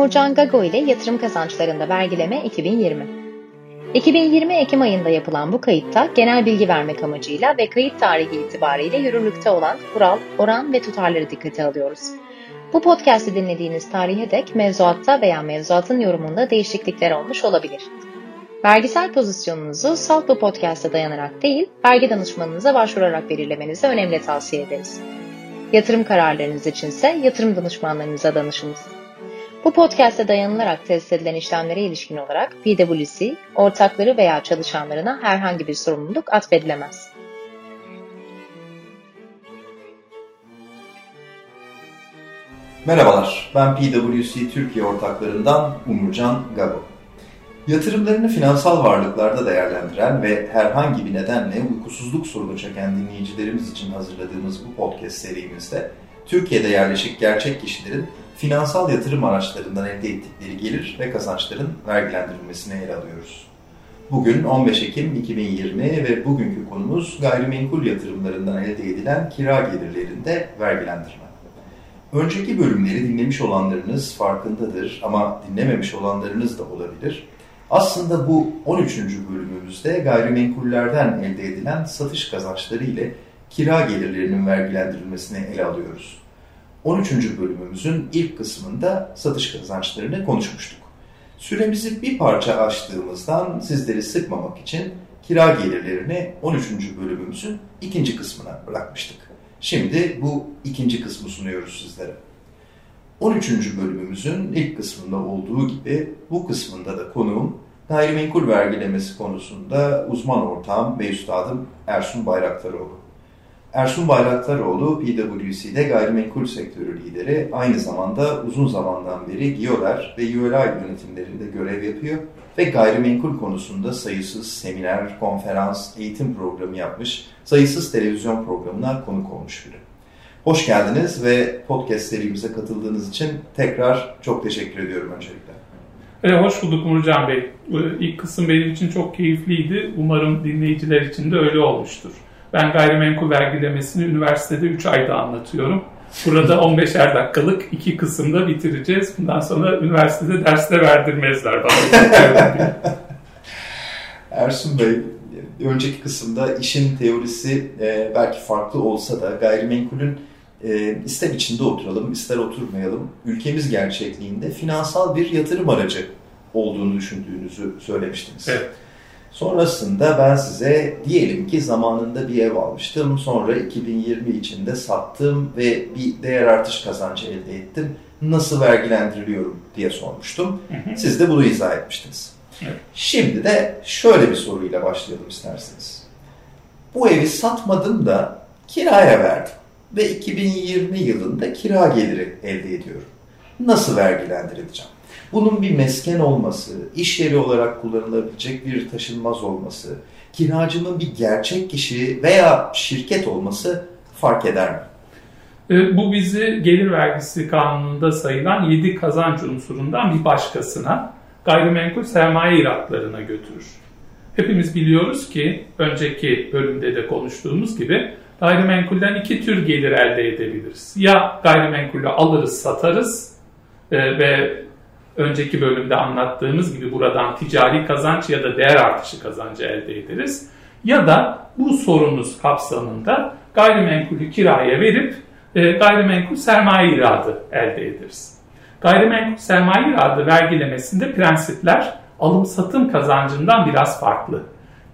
Umurcan Gago ile yatırım kazançlarında vergileme 2020. 2020 Ekim ayında yapılan bu kayıtta genel bilgi vermek amacıyla ve kayıt tarihi itibariyle yürürlükte olan kural, oran ve tutarları dikkate alıyoruz. Bu podcast'i dinlediğiniz tarihe dek mevzuatta veya mevzuatın yorumunda değişiklikler olmuş olabilir. Vergisel pozisyonunuzu salt bu podcast'a dayanarak değil, vergi danışmanınıza başvurarak belirlemenizi önemli tavsiye ederiz. Yatırım kararlarınız içinse yatırım danışmanlarınıza danışınız. Bu podcast'e dayanılarak test edilen işlemlere ilişkin olarak PwC, ortakları veya çalışanlarına herhangi bir sorumluluk atfedilemez. Merhabalar, ben PwC Türkiye ortaklarından Umurcan Gabo. Yatırımlarını finansal varlıklarda değerlendiren ve herhangi bir nedenle uykusuzluk sorunu çeken dinleyicilerimiz için hazırladığımız bu podcast serimizde Türkiye'de yerleşik gerçek kişilerin finansal yatırım araçlarından elde ettikleri gelir ve kazançların vergilendirilmesini ele alıyoruz. Bugün 15 Ekim 2020 ve bugünkü konumuz gayrimenkul yatırımlarından elde edilen kira gelirlerinde vergilendirme. Önceki bölümleri dinlemiş olanlarınız farkındadır ama dinlememiş olanlarınız da olabilir. Aslında bu 13. bölümümüzde gayrimenkullerden elde edilen satış kazançları ile kira gelirlerinin vergilendirilmesini ele alıyoruz. 13. bölümümüzün ilk kısmında satış kazançlarını konuşmuştuk. Süremizi bir parça açtığımızdan sizleri sıkmamak için kira gelirlerini 13. bölümümüzün ikinci kısmına bırakmıştık. Şimdi bu ikinci kısmı sunuyoruz sizlere. 13. bölümümüzün ilk kısmında olduğu gibi bu kısmında da konuğum gayrimenkul vergilemesi konusunda uzman ortağım ve üstadım Ersun Bayraktaroğlu. Ersun Bayraktaroğlu PwC'de gayrimenkul sektörü lideri, aynı zamanda uzun zamandan beri GİODER ve ULA yönetimlerinde görev yapıyor ve gayrimenkul konusunda sayısız seminer, konferans, eğitim programı yapmış, sayısız televizyon programına konuk olmuş biri. Hoş geldiniz ve podcast serimize katıldığınız için tekrar çok teşekkür ediyorum öncelikle. Evet, hoş bulduk Nurcan Bey. İlk kısım benim için çok keyifliydi. Umarım dinleyiciler için de öyle olmuştur. Ben gayrimenkul vergilemesini üniversitede 3 ayda anlatıyorum. Burada 15'er dakikalık iki kısımda bitireceğiz. Bundan sonra üniversitede derste verdirmezler bana. Ersun Bey, önceki kısımda işin teorisi e, belki farklı olsa da gayrimenkulün e, ister içinde oturalım, ister oturmayalım, ülkemiz gerçekliğinde finansal bir yatırım aracı olduğunu düşündüğünüzü söylemiştiniz. Evet. Sonrasında ben size diyelim ki zamanında bir ev almıştım. Sonra 2020 içinde sattım ve bir değer artış kazancı elde ettim. Nasıl vergilendiriliyorum diye sormuştum. Hı hı. Siz de bunu izah etmiştiniz. Şimdi de şöyle bir soruyla başlayalım isterseniz. Bu evi satmadım da kiraya verdim ve 2020 yılında kira geliri elde ediyorum. Nasıl vergilendirileceğim? Bunun bir mesken olması, iş yeri olarak kullanılabilecek bir taşınmaz olması, kiracımın bir gerçek kişi veya şirket olması fark eder mi? E, Bu bizi gelir vergisi kanununda sayılan 7 kazanç unsurundan bir başkasına gayrimenkul sermaye iratlarına götürür. Hepimiz biliyoruz ki önceki bölümde de konuştuğumuz gibi gayrimenkulden iki tür gelir elde edebiliriz. Ya gayrimenkulü alırız satarız e, ve önceki bölümde anlattığımız gibi buradan ticari kazanç ya da değer artışı kazancı elde ederiz. Ya da bu sorunuz kapsamında gayrimenkulü kiraya verip e, gayrimenkul sermaye iradı elde ederiz. Gayrimenkul sermaye iradı vergilemesinde prensipler alım-satım kazancından biraz farklı.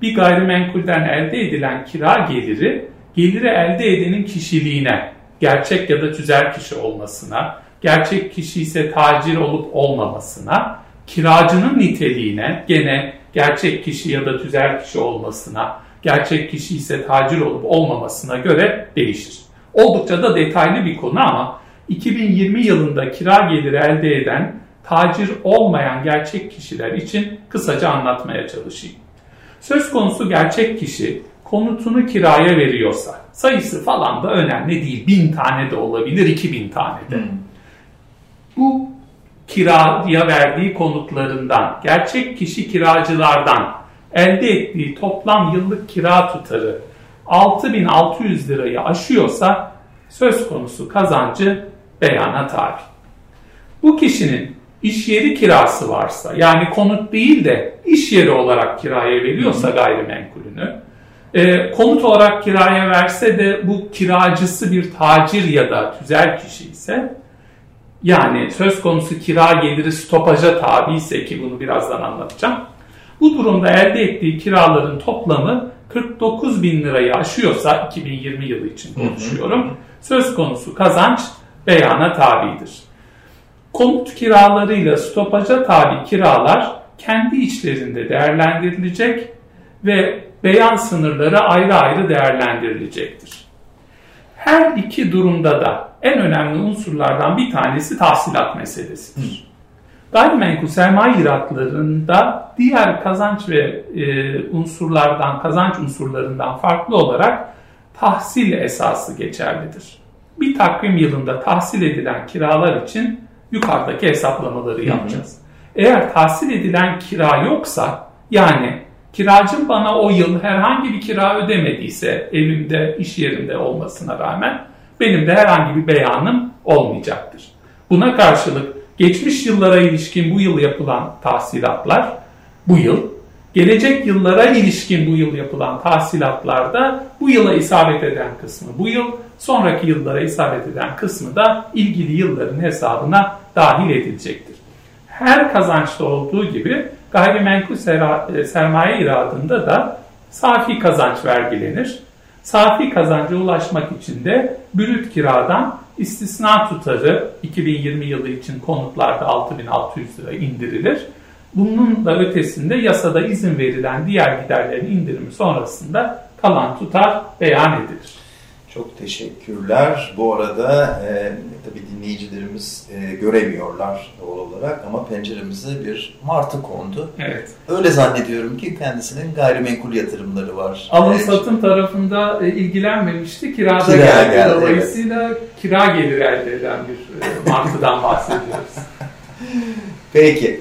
Bir gayrimenkulden elde edilen kira geliri, geliri elde edenin kişiliğine, gerçek ya da tüzel kişi olmasına, gerçek kişi ise tacir olup olmamasına, kiracının niteliğine, gene gerçek kişi ya da tüzel kişi olmasına, gerçek kişi ise tacir olup olmamasına göre değişir. Oldukça da detaylı bir konu ama 2020 yılında kira geliri elde eden tacir olmayan gerçek kişiler için kısaca anlatmaya çalışayım. Söz konusu gerçek kişi konutunu kiraya veriyorsa sayısı falan da önemli değil. Bin tane de olabilir, iki bin tane de. Bu kiraya verdiği konutlarından, gerçek kişi kiracılardan elde ettiği toplam yıllık kira tutarı 6600 lirayı aşıyorsa söz konusu kazancı beyana tabi. Bu kişinin iş yeri kirası varsa yani konut değil de iş yeri olarak kiraya veriyorsa gayrimenkulünü e, konut olarak kiraya verse de bu kiracısı bir tacir ya da tüzel kişi ise yani söz konusu kira geliri stopaja tabi ise ki bunu birazdan anlatacağım. Bu durumda elde ettiği kiraların toplamı 49 bin lirayı aşıyorsa 2020 yılı için konuşuyorum. Söz konusu kazanç beyana tabidir. Konut kiralarıyla stopaja tabi kiralar kendi içlerinde değerlendirilecek ve beyan sınırları ayrı ayrı değerlendirilecektir. Her iki durumda da en önemli unsurlardan bir tanesi tahsilat meselesidir. Gayrimenkul sermaye iratlarında diğer kazanç ve e, unsurlardan, kazanç unsurlarından farklı olarak tahsil esası geçerlidir. Bir takvim yılında tahsil edilen kiralar için yukarıdaki hesaplamaları yapacağız. Eğer tahsil edilen kira yoksa yani kiracım bana o yıl herhangi bir kira ödemediyse evimde, iş yerinde olmasına rağmen benim de herhangi bir beyanım olmayacaktır. Buna karşılık geçmiş yıllara ilişkin bu yıl yapılan tahsilatlar bu yıl, gelecek yıllara ilişkin bu yıl yapılan tahsilatlarda bu yıla isabet eden kısmı bu yıl, sonraki yıllara isabet eden kısmı da ilgili yılların hesabına dahil edilecektir. Her kazançta olduğu gibi gayrimenkul e, sermaye iradında da safi kazanç vergilenir. Safi kazanca ulaşmak için de brüt kiradan istisna tutarı 2020 yılı için konutlarda 6600 lira indirilir. Bunun da ötesinde yasada izin verilen diğer giderlerin indirimi sonrasında kalan tutar beyan edilir. Çok teşekkürler. Bu arada e, tabii dinleyicilerimiz e, göremiyorlar doğal olarak ama penceremize bir martı kondu. Evet. Öyle zannediyorum ki kendisinin gayrimenkul yatırımları var. Alım evet. satım tarafında e, ilgilenmemişti. Kirada kira geldi. geldi. Dolayısıyla evet. kira gelir elde eden bir e, martıdan bahsediyoruz. Peki.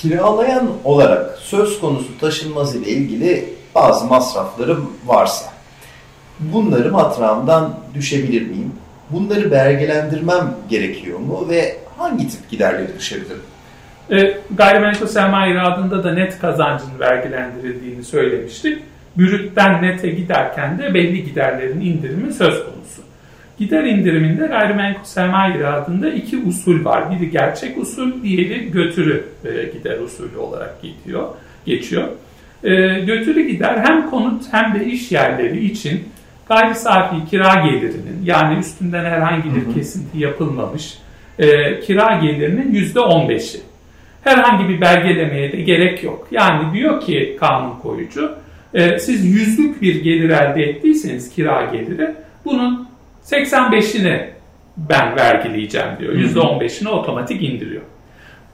Kiralayan olarak söz konusu taşınmaz ile ilgili bazı masraflarım varsa bunları matrağımdan düşebilir miyim? Bunları belgelendirmem gerekiyor mu ve hangi tip giderleri düşebilirim? E, gayrimenkul sermaye iradında da net kazancın vergilendirildiğini söylemiştik. Bürütten nete giderken de belli giderlerin indirimi söz konusu. Gider indiriminde gayrimenkul sermaye iradında iki usul var. Biri gerçek usul, diğeri götürü e, gider usulü olarak gidiyor, geçiyor. E, götürü gider hem konut hem de iş yerleri için gayri safi kira gelirinin yani üstünden herhangi bir kesinti yapılmamış e, kira gelirinin yüzde on beşi. Herhangi bir belgelemeye de gerek yok. Yani diyor ki kanun koyucu e, siz yüzlük bir gelir elde ettiyseniz kira geliri bunun 85'ini ben vergileyeceğim diyor. Yüzde on beşini otomatik indiriyor.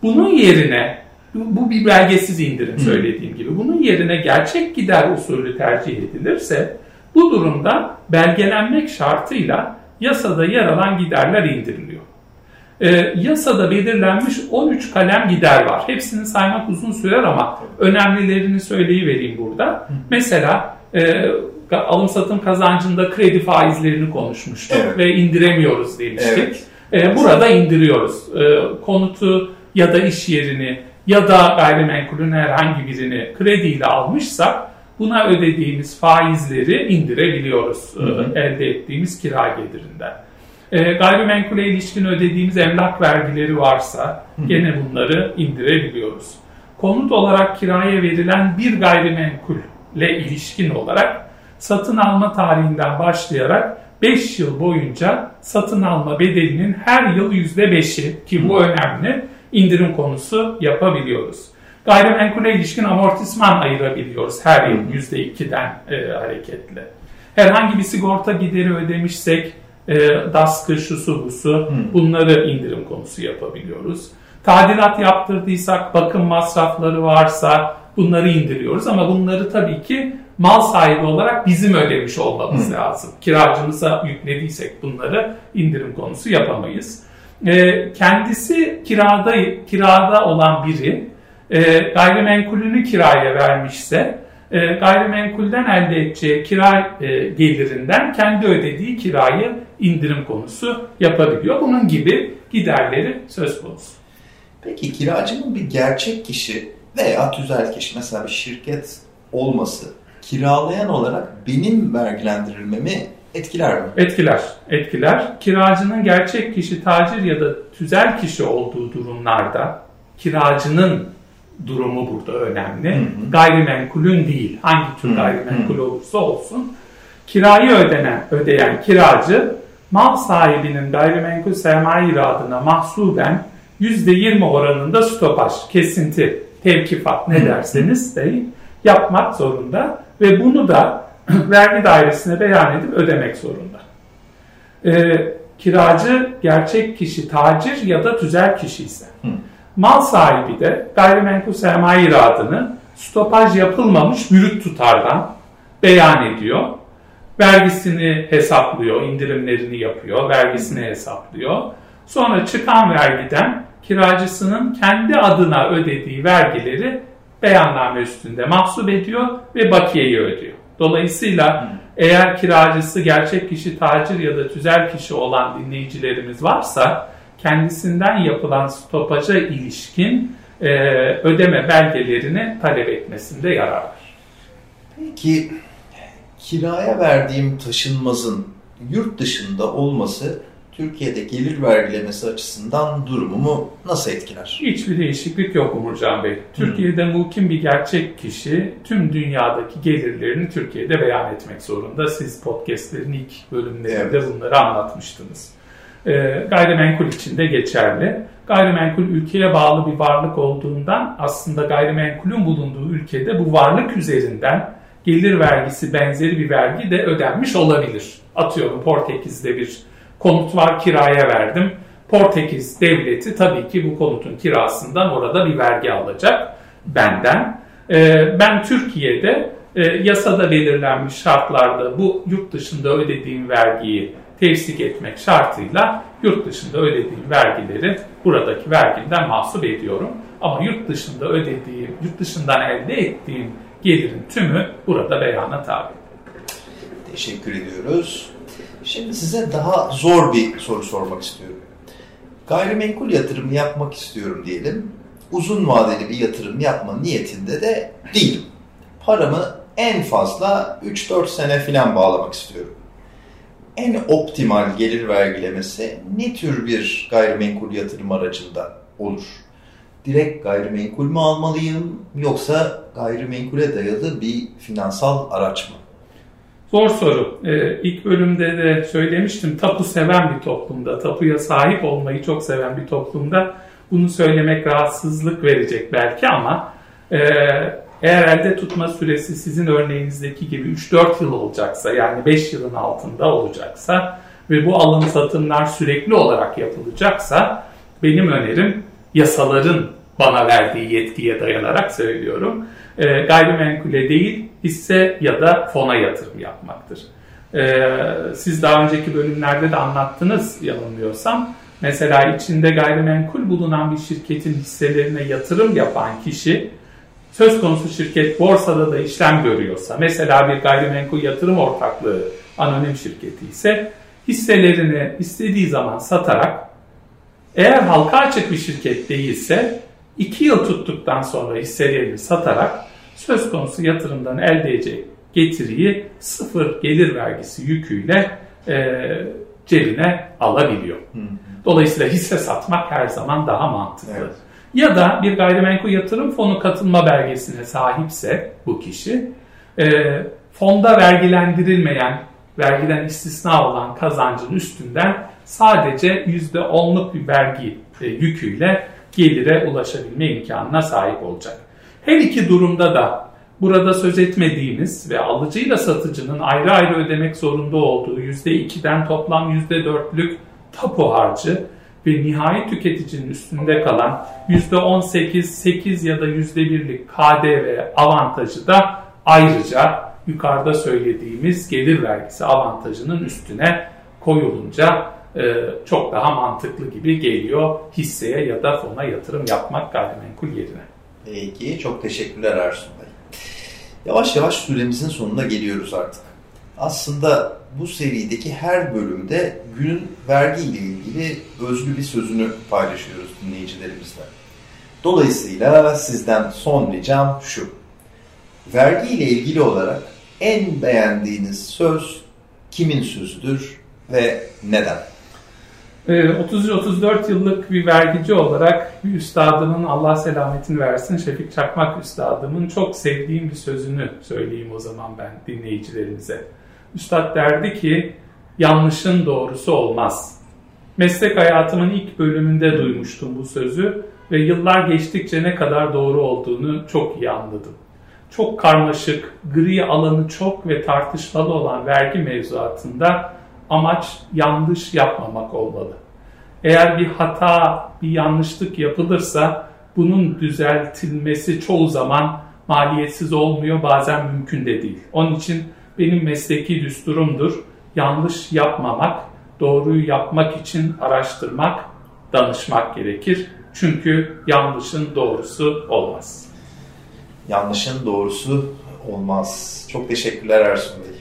Bunun yerine bu bir belgesiz indirim söylediğim gibi. Bunun yerine gerçek gider usulü tercih edilirse bu durumda belgelenmek şartıyla yasada yer alan giderler indiriliyor. E, yasada belirlenmiş 13 kalem gider var. Hepsini saymak uzun sürer ama önemlilerini söyleyivereyim burada. Mesela e, alım satım kazancında kredi faizlerini konuşmuştuk evet. ve indiremiyoruz demiştik. Evet. E, burada indiriyoruz. E, konutu ya da iş yerini ya da gayrimenkulün herhangi birini krediyle almışsak buna ödediğimiz faizleri indirebiliyoruz hı hı. E, elde ettiğimiz kira gelirinden. E, gayrimenkule ilişkin ödediğimiz emlak vergileri varsa hı hı. gene bunları indirebiliyoruz. Konut olarak kiraya verilen bir gayrimenkule ilişkin olarak satın alma tarihinden başlayarak 5 yıl boyunca satın alma bedelinin her yıl %5'i ki bu önemli indirim konusu yapabiliyoruz. Gayrimenkule ilişkin amortisman ayırabiliyoruz her yıl %2'den e, hareketle. Herhangi bir sigorta gideri ödemişsek e, DASK'ı, şusu busu bunları indirim konusu yapabiliyoruz. Tadilat yaptırdıysak bakım masrafları varsa bunları indiriyoruz ama bunları tabii ki mal sahibi olarak bizim ödemiş olmamız Hı. lazım. Kiracımıza yüklediysek bunları indirim konusu yapamayız. E, kendisi kirada kirada olan biri e, gayrimenkulünü kiraya vermişse e, gayrimenkulden elde edeceği kira e, gelirinden kendi ödediği kirayı indirim konusu yapabiliyor. Bunun gibi giderleri söz konusu. Peki kiracının bir gerçek kişi veya tüzel kişi mesela bir şirket olması kiralayan olarak benim vergilendirilmemi etkiler mi? Etkiler, etkiler. Kiracının gerçek kişi, tacir ya da tüzel kişi olduğu durumlarda kiracının durumu burada önemli. Hı hı. Gayrimenkulün değil, hangi tür hı gayrimenkul hı. olursa olsun. Kirayı ödenen, ödeyen kiracı mal sahibinin gayrimenkul sermaye iradına mahsuben %20 oranında stopaj, kesinti, tevkifat ne derseniz deyin yapmak zorunda ve bunu da vergi dairesine beyan edip ödemek zorunda. Ee, kiracı gerçek kişi tacir ya da tüzel kişi ise mal sahibi de gayrimenkul sermaye iradını stopaj yapılmamış brüt tutardan beyan ediyor. Vergisini hesaplıyor, indirimlerini yapıyor, vergisini hesaplıyor. Sonra çıkan vergiden kiracısının kendi adına ödediği vergileri beyanname üstünde mahsup ediyor ve bakiyeyi ödüyor. Dolayısıyla hmm. eğer kiracısı gerçek kişi tacir ya da tüzel kişi olan dinleyicilerimiz varsa kendisinden yapılan stopaja ilişkin e, ödeme belgelerini talep etmesinde yarar var. Peki kiraya verdiğim taşınmazın yurt dışında olması Türkiye'de gelir vergilemesi açısından durumumu nasıl etkiler? Hiçbir değişiklik yok Umurcan Bey. Türkiye'de mukim bir gerçek kişi tüm dünyadaki gelirlerini Türkiye'de beyan etmek zorunda. Siz podcastlerin ilk bölümlerinde evet. bunları anlatmıştınız. E, gayrimenkul için de geçerli. Gayrimenkul ülkeye bağlı bir varlık olduğundan aslında gayrimenkulün bulunduğu ülkede bu varlık üzerinden gelir vergisi benzeri bir vergi de ödenmiş olabilir. Atıyorum Portekiz'de bir konut var kiraya verdim. Portekiz devleti tabii ki bu konutun kirasından orada bir vergi alacak benden. Ee, ben Türkiye'de e, yasada belirlenmiş şartlarda bu yurt dışında ödediğim vergiyi tevsik etmek şartıyla yurt dışında ödediğim vergileri buradaki vergimden mahsup ediyorum. Ama yurt dışında ödediğim, yurt dışından elde ettiğim gelirin tümü burada beyana tabi. Teşekkür ediyoruz. Şimdi size daha zor bir soru sormak istiyorum. Gayrimenkul yatırımı yapmak istiyorum diyelim. Uzun vadeli bir yatırım yapma niyetinde de değilim. Paramı en fazla 3-4 sene filan bağlamak istiyorum. En optimal gelir vergilemesi ne tür bir gayrimenkul yatırım aracında olur? Direkt gayrimenkul mü almalıyım yoksa gayrimenkule dayalı bir finansal araç mı? Zor soru. Ee, ilk bölümde de söylemiştim tapu seven bir toplumda, tapuya sahip olmayı çok seven bir toplumda bunu söylemek rahatsızlık verecek belki ama e, eğer elde tutma süresi sizin örneğinizdeki gibi 3-4 yıl olacaksa yani 5 yılın altında olacaksa ve bu alım satımlar sürekli olarak yapılacaksa benim önerim yasaların bana verdiği yetkiye dayanarak söylüyorum. E, gayrimenkule değil hisse ya da fona yatırım yapmaktır. E, siz daha önceki bölümlerde de anlattınız yanılmıyorsam. Mesela içinde gayrimenkul bulunan bir şirketin hisselerine yatırım yapan kişi söz konusu şirket borsada da işlem görüyorsa, mesela bir gayrimenkul yatırım ortaklığı anonim şirketi ise hisselerini istediği zaman satarak eğer halka açık bir şirket değilse 2 yıl tuttuktan sonra hisselerini satarak söz konusu yatırımdan elde edecek getiriyi sıfır gelir vergisi yüküyle e, cebine alabiliyor. Dolayısıyla hisse satmak her zaman daha mantıklı. Evet. Ya da bir gayrimenkul yatırım fonu katılma belgesine sahipse bu kişi e, fonda vergilendirilmeyen, vergiden istisna olan kazancın üstünden sadece %10'luk bir vergi e, yüküyle gelire ulaşabilme imkanına sahip olacak. Her iki durumda da burada söz etmediğimiz ve alıcıyla satıcının ayrı ayrı ödemek zorunda olduğu %2'den toplam %4'lük tapu harcı ve nihai tüketicinin üstünde kalan %18, 8 ya da %1'lik KDV avantajı da ayrıca yukarıda söylediğimiz gelir vergisi avantajının üstüne koyulunca e, çok daha mantıklı gibi geliyor hisseye ya da fona yatırım yapmak gayrimenkul yerine. Peki, çok teşekkürler Ersun Bey. Yavaş yavaş süremizin sonuna geliyoruz artık. Aslında bu serideki her bölümde günün vergi ile ilgili özlü bir sözünü paylaşıyoruz dinleyicilerimizle. Dolayısıyla sizden son ricam şu. Vergi ile ilgili olarak en beğendiğiniz söz kimin sözüdür ve neden? 33-34 ee, yıllık bir vergici olarak bir üstadımın Allah selametini versin Şefik Çakmak üstadımın çok sevdiğim bir sözünü söyleyeyim o zaman ben dinleyicilerimize. Üstad derdi ki yanlışın doğrusu olmaz. Meslek hayatımın ilk bölümünde duymuştum bu sözü ve yıllar geçtikçe ne kadar doğru olduğunu çok iyi anladım. Çok karmaşık, gri alanı çok ve tartışmalı olan vergi mevzuatında amaç yanlış yapmamak olmalı. Eğer bir hata, bir yanlışlık yapılırsa bunun düzeltilmesi çoğu zaman maliyetsiz olmuyor, bazen mümkün de değil. Onun için benim mesleki düsturumdur. Yanlış yapmamak, doğruyu yapmak için araştırmak, danışmak gerekir. Çünkü yanlışın doğrusu olmaz. Yanlışın doğrusu olmaz. Çok teşekkürler Ersun Bey.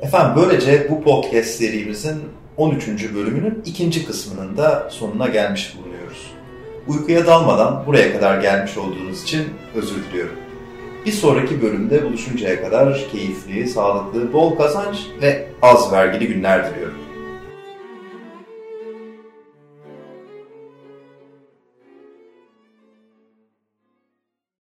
Efendim böylece bu podcast serimizin 13. bölümünün ikinci kısmının da sonuna gelmiş bulunuyoruz. Uykuya dalmadan buraya kadar gelmiş olduğunuz için özür diliyorum. Bir sonraki bölümde buluşuncaya kadar keyifli, sağlıklı, bol kazanç ve az vergili günler diliyorum.